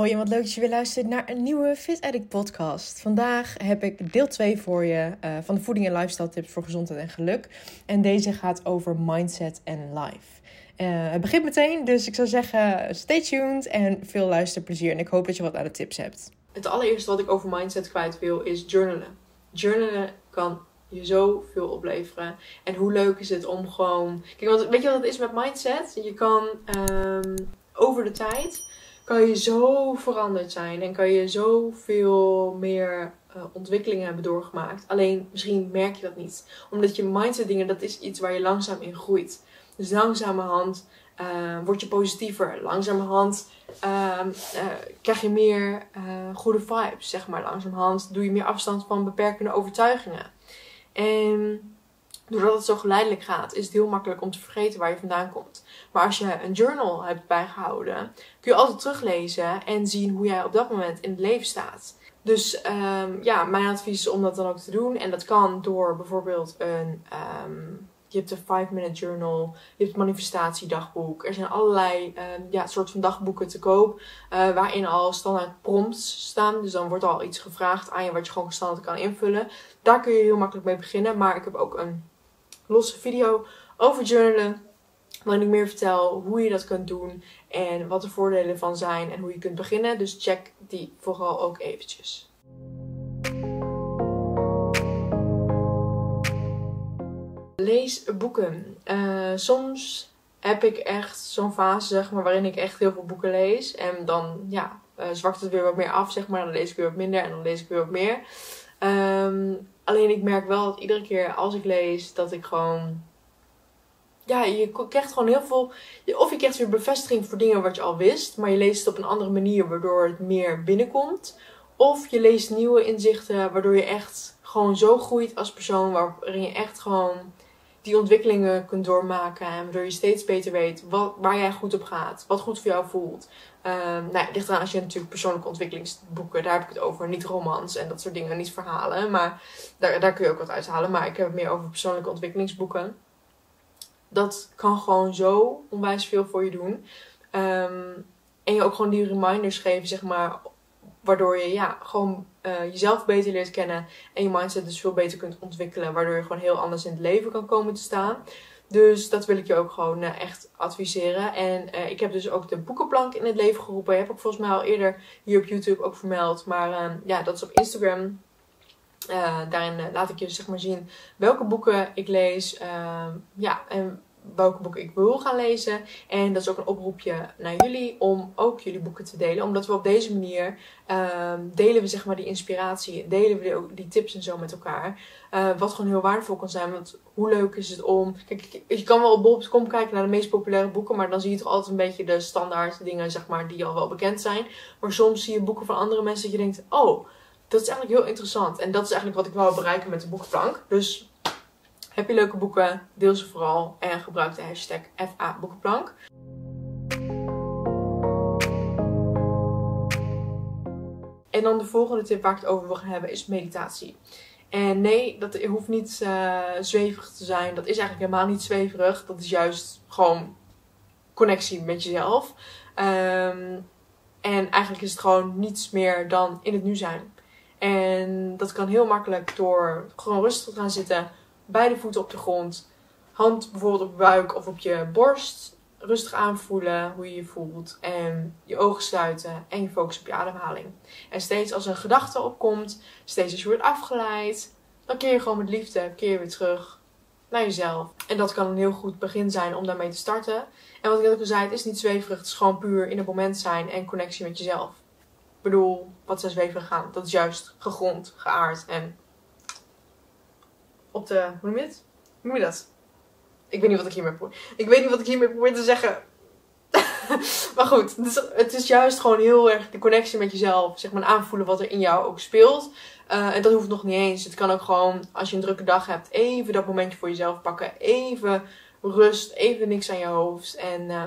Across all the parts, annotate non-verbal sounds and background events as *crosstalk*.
Hoi en wat leuk dat je weer luistert naar een nieuwe Fit Addict podcast. Vandaag heb ik deel 2 voor je uh, van de voeding en lifestyle tips voor gezondheid en geluk. En deze gaat over mindset en life. Uh, het begint meteen, dus ik zou zeggen stay tuned en veel luisterplezier. En ik hoop dat je wat aan de tips hebt. Het allereerste wat ik over mindset kwijt wil is journalen. Journalen kan je zoveel opleveren. En hoe leuk is het om gewoon... Kijk, want weet je wat het is met mindset? Je kan um, over de tijd kan je zo veranderd zijn en kan je zoveel meer uh, ontwikkelingen hebben doorgemaakt. Alleen misschien merk je dat niet. Omdat je mindset dingen, dat is iets waar je langzaam in groeit. Dus langzamerhand uh, word je positiever. Langzamerhand uh, uh, krijg je meer goede vibes, zeg maar. Langzamerhand doe je meer afstand van beperkende overtuigingen. En doordat het zo geleidelijk gaat, is het heel makkelijk om te vergeten waar je vandaan komt. Maar als je een journal hebt bijgehouden, kun je altijd teruglezen en zien hoe jij op dat moment in het leven staat. Dus um, ja, mijn advies is om dat dan ook te doen. En dat kan door bijvoorbeeld een. Um, je hebt een 5-minute journal, je hebt manifestatiedagboek. Er zijn allerlei um, ja, soort van dagboeken te koop. Uh, waarin al standaard prompts staan. Dus dan wordt al iets gevraagd aan je wat je gewoon standaard kan invullen. Daar kun je heel makkelijk mee beginnen. Maar ik heb ook een losse video over journalen. Waarin ik meer vertel hoe je dat kunt doen en wat de voordelen van zijn en hoe je kunt beginnen. Dus check die vooral ook eventjes. Lees boeken. Uh, soms heb ik echt zo'n fase zeg maar, waarin ik echt heel veel boeken lees. En dan ja, uh, zwakt het weer wat meer af, zeg maar. Dan lees ik weer wat minder en dan lees ik weer wat meer. Um, alleen ik merk wel dat iedere keer als ik lees, dat ik gewoon ja, je krijgt gewoon heel veel. Of je krijgt weer bevestiging voor dingen wat je al wist, maar je leest het op een andere manier, waardoor het meer binnenkomt. Of je leest nieuwe inzichten, waardoor je echt gewoon zo groeit als persoon, waarin je echt gewoon die ontwikkelingen kunt doormaken. En waardoor je steeds beter weet wat, waar jij goed op gaat, wat goed voor jou voelt. Um, nou, ligt eraan als je natuurlijk persoonlijke ontwikkelingsboeken, daar heb ik het over. Niet romans en dat soort dingen, niet verhalen. Maar daar, daar kun je ook wat uithalen. Maar ik heb het meer over persoonlijke ontwikkelingsboeken dat kan gewoon zo onwijs veel voor je doen. Um, en je ook gewoon die reminders geven, zeg maar. Waardoor je ja, gewoon uh, jezelf beter leert kennen. En je mindset dus veel beter kunt ontwikkelen. Waardoor je gewoon heel anders in het leven kan komen te staan. Dus dat wil ik je ook gewoon uh, echt adviseren. En uh, ik heb dus ook de boekenplank in het leven geroepen. Heb ik volgens mij al eerder hier op YouTube ook vermeld. Maar ehm, ja, dat is op Instagram. Uh, daarin laat ik je zeg maar zien welke boeken ik lees. Uh, ja, welke boeken ik wil gaan lezen. En dat is ook een oproepje naar jullie om ook jullie boeken te delen. Omdat we op deze manier delen we zeg maar die inspiratie. Delen we die, die tips en zo met elkaar. wat gewoon heel waardevol kan zijn. Want hoe leuk is het om... Kijk, je kan wel op bol.com kijken naar de meest populaire boeken. Maar dan zie je toch altijd een beetje de standaard dingen zeg maar die al wel bekend zijn. Maar soms zie je boeken van andere mensen dat je denkt... Oh dat is eigenlijk heel interessant. En dat is eigenlijk wat ik wou bereiken met de boekenplank. Dus heb je leuke boeken, deel ze vooral en gebruik de hashtag FA Boekenplank. En dan de volgende tip waar ik het over wil gaan hebben is meditatie. En nee, dat hoeft niet uh, zweverig te zijn. Dat is eigenlijk helemaal niet zweverig. Dat is juist gewoon connectie met jezelf. Um, en eigenlijk is het gewoon niets meer dan in het nu zijn. En dat kan heel makkelijk door gewoon rustig te gaan zitten, beide voeten op de grond, hand bijvoorbeeld op buik of op je borst, rustig aanvoelen hoe je je voelt en je ogen sluiten en je focus op je ademhaling. En steeds als een gedachte opkomt, steeds als je wordt afgeleid, dan keer je gewoon met liefde, keer weer terug naar jezelf. En dat kan een heel goed begin zijn om daarmee te starten. En wat ik net al zei, het is niet zweverig, het is gewoon puur in het moment zijn en connectie met jezelf. Ik bedoel, wat zijn zweven gaan. Dat is juist gegrond, geaard en op de. Hoe noem je het? Hoe noem je dat? Ik weet niet wat ik hiermee probeer. Ik weet niet wat ik hiermee probeer te zeggen. *laughs* maar goed, het is juist gewoon heel erg de connectie met jezelf. Zeg maar aanvoelen wat er in jou ook speelt. Uh, en dat hoeft nog niet eens. Het kan ook gewoon, als je een drukke dag hebt, even dat momentje voor jezelf pakken. Even rust, even niks aan je hoofd. En uh,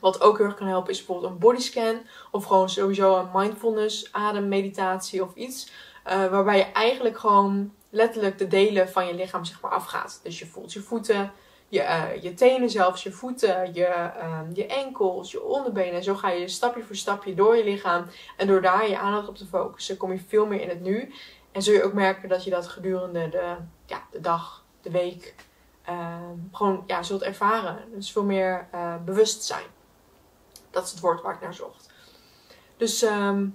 wat ook heel erg kan helpen is bijvoorbeeld een bodyscan. Of gewoon sowieso een mindfulness ademmeditatie of iets. Uh, waarbij je eigenlijk gewoon letterlijk de delen van je lichaam zeg maar afgaat. Dus je voelt je voeten, je eh, je tenen zelfs, je voeten, je, ehm, je enkels, je onderbenen. En zo ga je stapje voor stapje door je lichaam. En door daar je aandacht op te focussen, kom je veel meer in het nu. En zul je ook merken dat je dat gedurende de, ja, de dag, de week, ehm, gewoon ja, zult ervaren. Dus veel meer uh, bewustzijn. Dat is het woord waar ik naar zocht. Dus ehm,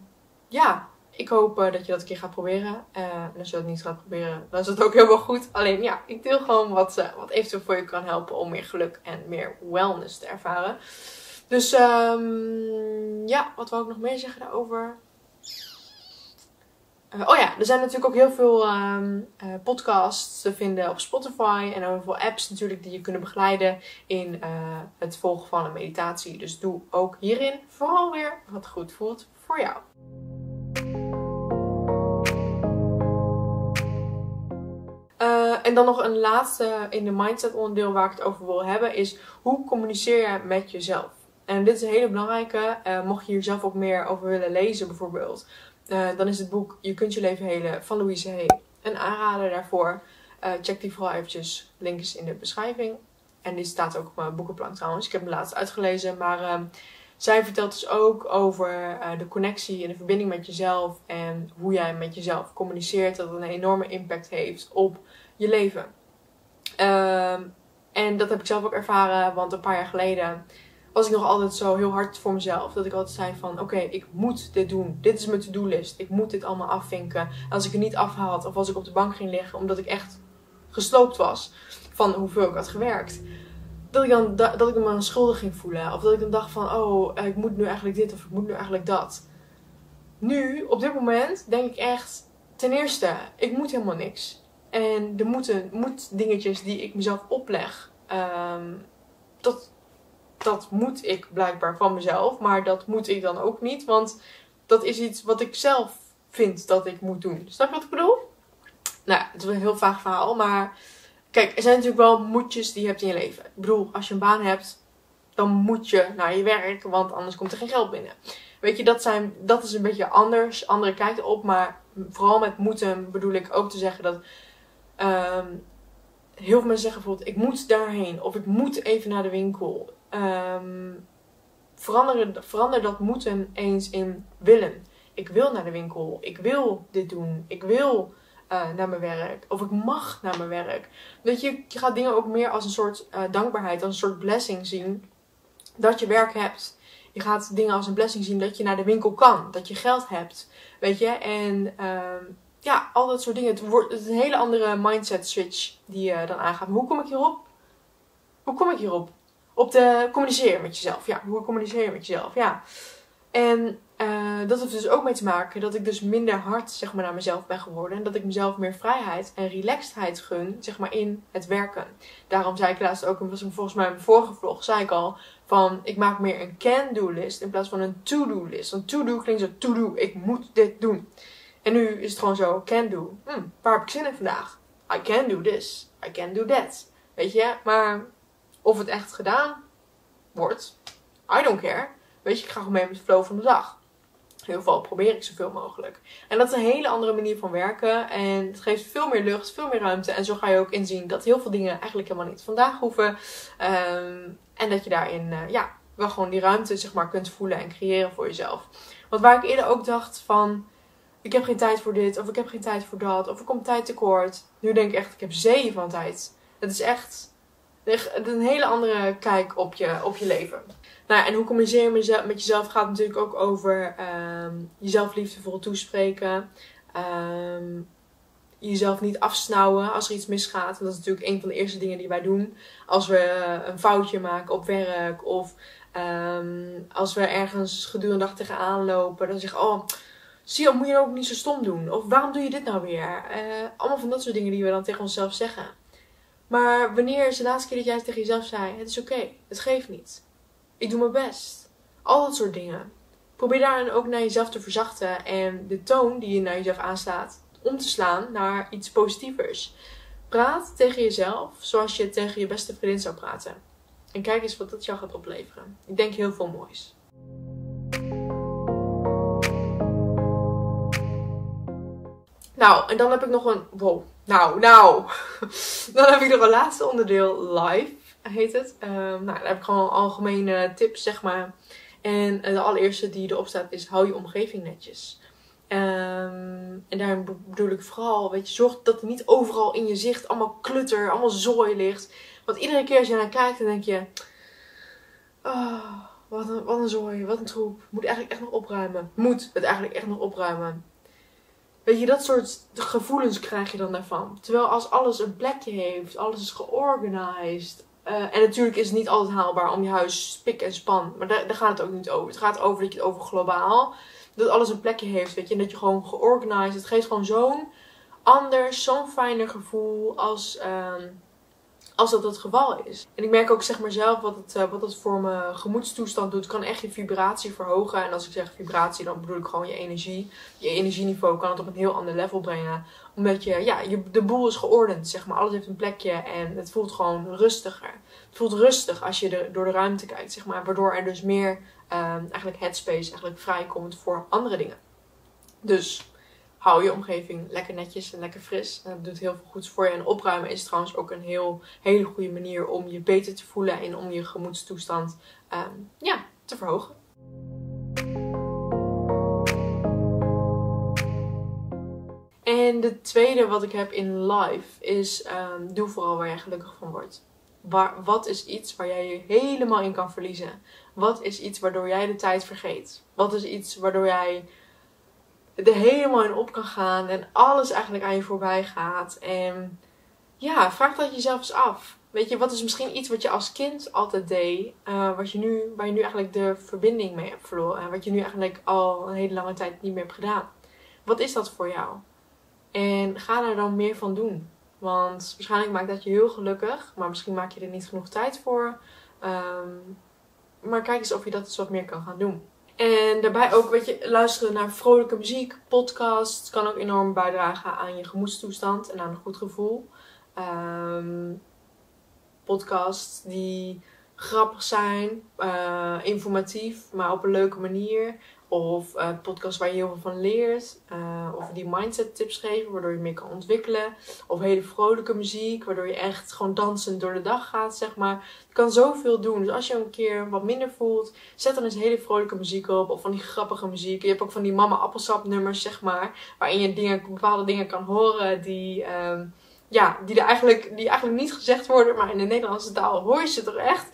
ja, ik hoop eh, dat je dat een keer gaat proberen. Uh, en als je dat niet gaat proberen, dan is dat ook helemaal goed. Alleen ja, ik deel gewoon wat, uh, wat eventueel voor je kan helpen om meer geluk en meer wellness te ervaren. Dus um, ja, wat wil ik nog meer zeggen daarover? oh ja, er zijn natuurlijk ook heel veel um, podcasts te vinden op Spotify. En heel veel apps natuurlijk die je kunnen begeleiden in het volgen van een meditatie. Dus doe ook hierin vooral weer wat goed voelt voor jou. Uh, en dan nog een laatste in de mindset onderdeel waar ik het over wil hebben is hoe communiceer je met jezelf? En dit is een hele belangrijke. Uh, mocht je hier zelf ook meer over willen lezen bijvoorbeeld, uh, dan is het boek Je kunt je leven helen van Louise Hay een aanrader daarvoor. check die vooral eventjes. Link is in de beschrijving. En die staat ook op mijn boekenplank trouwens. Ik heb hem laatst uitgelezen, maar ehm, zij vertelt dus ook over de connectie en de verbinding met jezelf. En hoe jij met jezelf communiceert. Dat een enorme impact heeft op je leven. Ehm, en dat heb ik zelf ook ervaren, want een paar jaar geleden was ik nog altijd zo heel hard voor mezelf. Dat ik altijd zei van, oké, ik moet dit doen. Dit is mijn to-do-list. Ik moet dit allemaal afvinken. als ik het niet afhaal, of als ik op de bank ging liggen, omdat ik echt gesloopt was van hoeveel ik had gewerkt. Dat ik dan, dat ik me schuldig ging voelen. Of dat ik dan dacht van, oh, ik moet nu eigenlijk dit of ik moet nu eigenlijk dat. Nu, op dit moment, denk ik echt, ten eerste, ik moet helemaal niks. En de moeten, moet dingetjes die ik mezelf opleg, um, dat, dat moet ik blijkbaar van mezelf. Maar dat moet ik dan ook niet, want dat is iets wat ik zelf vind dat ik moet doen. Snap je wat ik bedoel? Nou, het is een heel vaag verhaal, maar kijk, er zijn natuurlijk wel moedjes die je hebt in je leven. Ik bedoel, als je een baan hebt, dan moet je naar je werk, want anders komt er geen geld binnen. Weet je, dat, zijn, dat is een beetje anders, andere kijk erop, maar vooral met moeten bedoel ik ook te zeggen dat Um, heel veel mensen zeggen bijvoorbeeld: ik moet daarheen of ik moet even naar de winkel. Um, verander, verander dat moeten eens in willen. Ik wil naar de winkel. Ik wil dit doen. Ik wil uh, naar mijn werk. Of ik mag naar mijn werk. Weet je, je gaat dingen ook meer als een soort uh, dankbaarheid, als een soort blessing zien. Dat je werk hebt. Je gaat dingen als een blessing zien dat je naar de winkel kan. Dat je geld hebt. Weet je, en um, ja, al dat soort dingen. Het wordt een hele andere mindset switch die je dan aangaat. Hoe kom ik hierop? Hoe kom ik hierop? Op de communiceren met jezelf. Ja, hoe communiceer je met jezelf? Ja. En dat heeft dus ook mee te maken dat ik dus minder hard zeg maar, naar mezelf ben geworden. En dat ik mezelf meer vrijheid en relaxedheid gun zeg maar, in het werken. Daarom zei ik laatst ook, was volgens mij in mijn vorige vlog, zei ik al, van ik maak meer een can-do list in plaats van een to-do list. Want to-do klinkt zo to-do, ik moet dit doen. En nu is het gewoon zo, can do. Hm, waar heb ik zin in vandaag? I can do this. I can do that. Weet je, maar of het echt gedaan wordt, I don't care. Weet je, ik ga gewoon mee met de flow van de dag. In ieder geval probeer ik zoveel mogelijk. En dat is een hele andere manier van werken. En het geeft veel meer lucht, veel meer ruimte. En zo ga je ook inzien dat heel veel dingen eigenlijk helemaal niet vandaag hoeven. Um, en dat je daarin uh, ja, wel gewoon die ruimte zeg maar, kunt voelen en creëren voor jezelf. Want waar ik eerder ook dacht van ik heb geen tijd voor dit, of ik heb geen tijd voor dat, of ik kom tijd tekort. Nu denk ik echt, ik heb zeeën van tijd. Het is echt een hele andere kijk op je, op je leven. Nou, en hoe communiceer je met jezelf gaat natuurlijk ook over um, jezelf liefdevol toespreken. Um, jezelf niet afsnauwen als er iets misgaat. Dat is natuurlijk een van de eerste dingen die wij doen. Als we een foutje maken op werk of um, als we ergens gedurende dag tegenaan lopen. Dan zeg je, oh zie je, moet je ook niet zo stom doen? Of waarom doe je dit nou weer? Uh, allemaal van dat soort dingen die we dan tegen onszelf zeggen. Maar wanneer is de laatste keer dat jij tegen jezelf zei: Het is oké, het geeft niet. Ik doe mijn best. Al dat soort dingen. Probeer daarin ook naar jezelf te verzachten en de toon die je naar jezelf aanslaat om te slaan naar iets positievers. Praat tegen jezelf zoals je tegen je beste vriendin zou praten. En kijk eens wat dat jou gaat opleveren. Ik denk heel veel moois. Nou, en dan heb ik nog een. Wow. Nou, nou. *laughs* dan heb ik nog een laatste onderdeel live. heet het. Um, nou, daar heb ik gewoon algemene tips, zeg maar. En de allereerste die erop staat is: hou je omgeving netjes. Um, en daar bedoel ik vooral, weet je, zorg dat er niet overal in je zicht allemaal klutter, allemaal zooi ligt. Want iedere keer als je naar kijkt, dan denk je: oh, wat, een, wat een zooi, wat een troep. Moet eigenlijk echt nog opruimen. Moet het eigenlijk echt nog opruimen. Weet je, dat soort gevoelens krijg je dan daarvan. Terwijl als alles een plekje heeft, alles is georganiseerd. Uh, en natuurlijk is het niet altijd haalbaar om je huis spik en span. Maar daar, daar gaat het ook niet over. Het gaat over dat je het over globaal. Dat alles een plekje heeft, weet je. En dat je gewoon georganiseerd. Het geeft gewoon zo'n anders, zo'n fijner gevoel als... Uh, als dat het geval is. En ik merk ook zeg maar zelf wat het, uh, wat het voor mijn gemoedstoestand doet. kan echt je vibratie verhogen. En als ik zeg vibratie, dan bedoel ik gewoon je energie. Je energieniveau kan het op een heel ander level brengen. Omdat je, ja, je, de boel is geordend, zeg maar. Alles heeft een plekje en het voelt gewoon rustiger. Het voelt rustig als je de, door de ruimte kijkt, zeg maar. Waardoor er dus meer um, eigenlijk headspace eigenlijk vrijkomt voor andere dingen. Dus hou je omgeving lekker netjes en lekker fris. En dat doet heel veel goeds voor je. En opruimen is trouwens ook een heel, hele goede manier om je beter te voelen en om je gemoedstoestand um, ja, te verhogen. En de tweede wat ik heb in life is um, doe vooral waar jij gelukkig van wordt. Waar, wat is iets waar jij je helemaal in kan verliezen? Wat is iets waardoor jij de tijd vergeet? Wat is iets waardoor jij er helemaal in op kan gaan en alles eigenlijk aan je voorbij gaat. En ja, vraag dat jezelf eens af. Weet je, wat is misschien iets wat je als kind altijd deed, uh, wat je nu, waar je nu eigenlijk de verbinding mee hebt verloren en wat je nu eigenlijk al een hele lange tijd niet meer hebt gedaan? Wat is dat voor jou? En ga er dan meer van doen. Want waarschijnlijk maakt dat je heel gelukkig, maar misschien maak je er niet genoeg tijd voor. Um, maar kijk eens of je dat eens wat meer kan gaan doen. En daarbij ook, weet je, luisteren naar vrolijke muziek, podcast, kan ook enorm bijdragen aan je gemoedstoestand en aan een goed gevoel. Um, podcasts die grappig zijn, uh, informatief, maar op een leuke manier. Of uh, podcasts waar je heel veel van leert. Uh, of die mindset tips geven, waardoor je meer kan ontwikkelen. Of hele vrolijke muziek, waardoor je echt gewoon dansend door de dag gaat, zeg maar. Je kan zoveel doen. Dus als je een keer wat minder voelt, zet dan eens hele vrolijke muziek op. Of van die grappige muziek. Je hebt ook van die mama appelsap nummers, zeg maar. Waarin je dingen, bepaalde dingen kan horen die... Um, ja, die, er eigenlijk, die eigenlijk niet gezegd worden, maar in de Nederlandse taal hoor je ze toch echt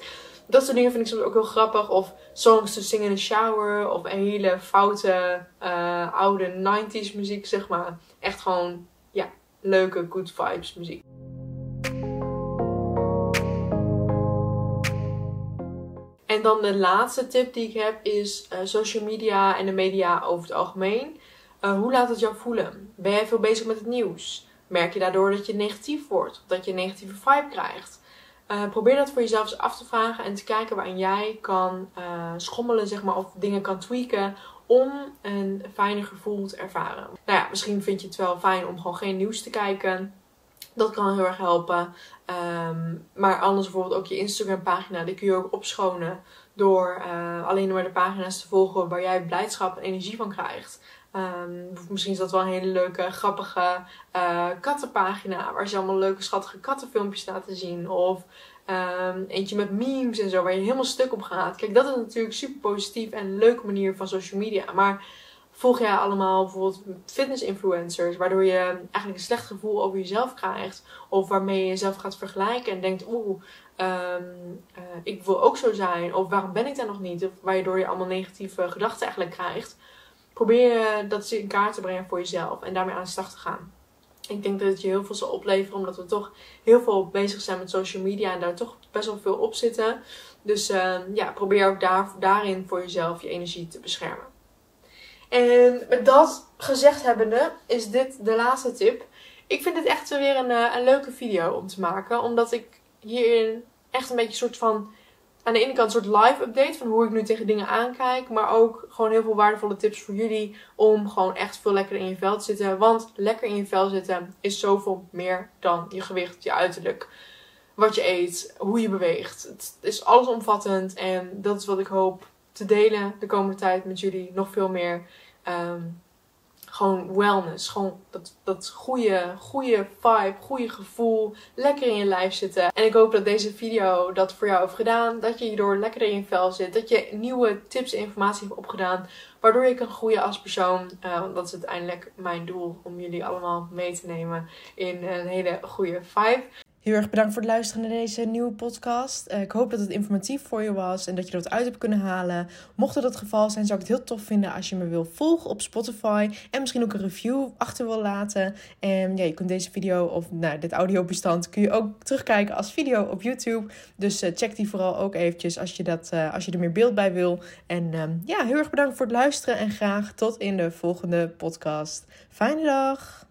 dat soort dingen vind ik soms ook heel grappig. Of songs to sing in the shower. Of een hele foute uh, oude 90s muziek, zeg maar. Echt gewoon, ja, leuke good vibes muziek. En dan de laatste tip die ik heb is uh, social media en de media over het algemeen. Uh, hoe laat het jou voelen? Ben jij veel bezig met het nieuws? Merk je daardoor dat je negatief wordt? Of dat je een negatieve vibe krijgt? Uh, probeer dat voor jezelf eens af te vragen en te kijken waarin jij kan uh, schommelen, zeg maar, of dingen kan tweaken om een fijner gevoel te ervaren. Nou ja, misschien vind je het wel fijn om gewoon geen nieuws te kijken. Dat kan heel erg helpen. Um, maar anders bijvoorbeeld ook je Instagram pagina, die kun je ook opschonen door uh, alleen maar de pagina's te volgen waar jij blijdschap en energie van krijgt. Um, misschien is dat wel een hele leuke, grappige uh, kattenpagina. Waar ze allemaal leuke, schattige kattenfilmpjes laten zien. Of um, eentje met memes en zo, waar je helemaal stuk op gaat. Kijk, dat is natuurlijk super positief en een leuke manier van social media. Maar volg jij allemaal bijvoorbeeld fitness influencers, waardoor je eigenlijk een slecht gevoel over jezelf krijgt. Of waarmee je jezelf gaat vergelijken en denkt, oeh, um, uh, ik wil ook zo zijn. Of waarom ben ik daar nog niet? Waardoor je allemaal negatieve gedachten eigenlijk krijgt probeer dat in kaart te brengen voor jezelf en daarmee aan de slag te gaan. Ik denk dat het je heel veel zal opleveren, omdat we toch heel veel bezig zijn met social media en daar toch best wel veel op zitten. Dus uh, ja, probeer ook daar, daarin voor jezelf je energie te beschermen. En met dat gezegd hebbende, is dit de laatste tip. Ik vind dit echt weer een, eh, een leuke video om te maken, omdat ik hierin echt een beetje een soort van aan de ene kant een soort live update van hoe ik nu tegen dingen aankijk. Maar ook gewoon heel veel waardevolle tips voor jullie om gewoon echt veel lekker in je vel te zitten. Want lekker in je vel zitten is zoveel meer dan je gewicht, je uiterlijk. Wat je eet, hoe je beweegt. Het is allesomvattend en dat is wat ik hoop te delen de komende tijd met jullie. Nog veel meer um, gewoon wellness. Gewoon dat, dat goede, goede vibe, goede gevoel. Lekker in je lijf zitten. En ik hoop dat deze video dat voor jou heeft gedaan. Dat je hierdoor lekker in je vel zit. Dat je nieuwe tips en informatie hebt opgedaan. Waardoor je kan groeien als persoon. Uh, want dat is uiteindelijk mijn doel. Om jullie allemaal mee te nemen in een hele goede vibe. Heel erg bedankt voor het luisteren naar deze nieuwe podcast. Uh, ik hoop dat het informatief voor je was en dat je er wat uit hebt kunnen halen. Mocht dat het geval zijn, zou ik het heel tof vinden als je me wil volgen op Spotify. En misschien ook een review achter wil laten. En ja, je kunt deze video of nou, dit audiobestand kun je ook terugkijken als video op YouTube. Dus uh, check die vooral ook eventjes als je, dat, uh, als je er meer beeld bij wil. En um, ja, heel erg bedankt voor het luisteren en graag tot in de volgende podcast. Fijne dag!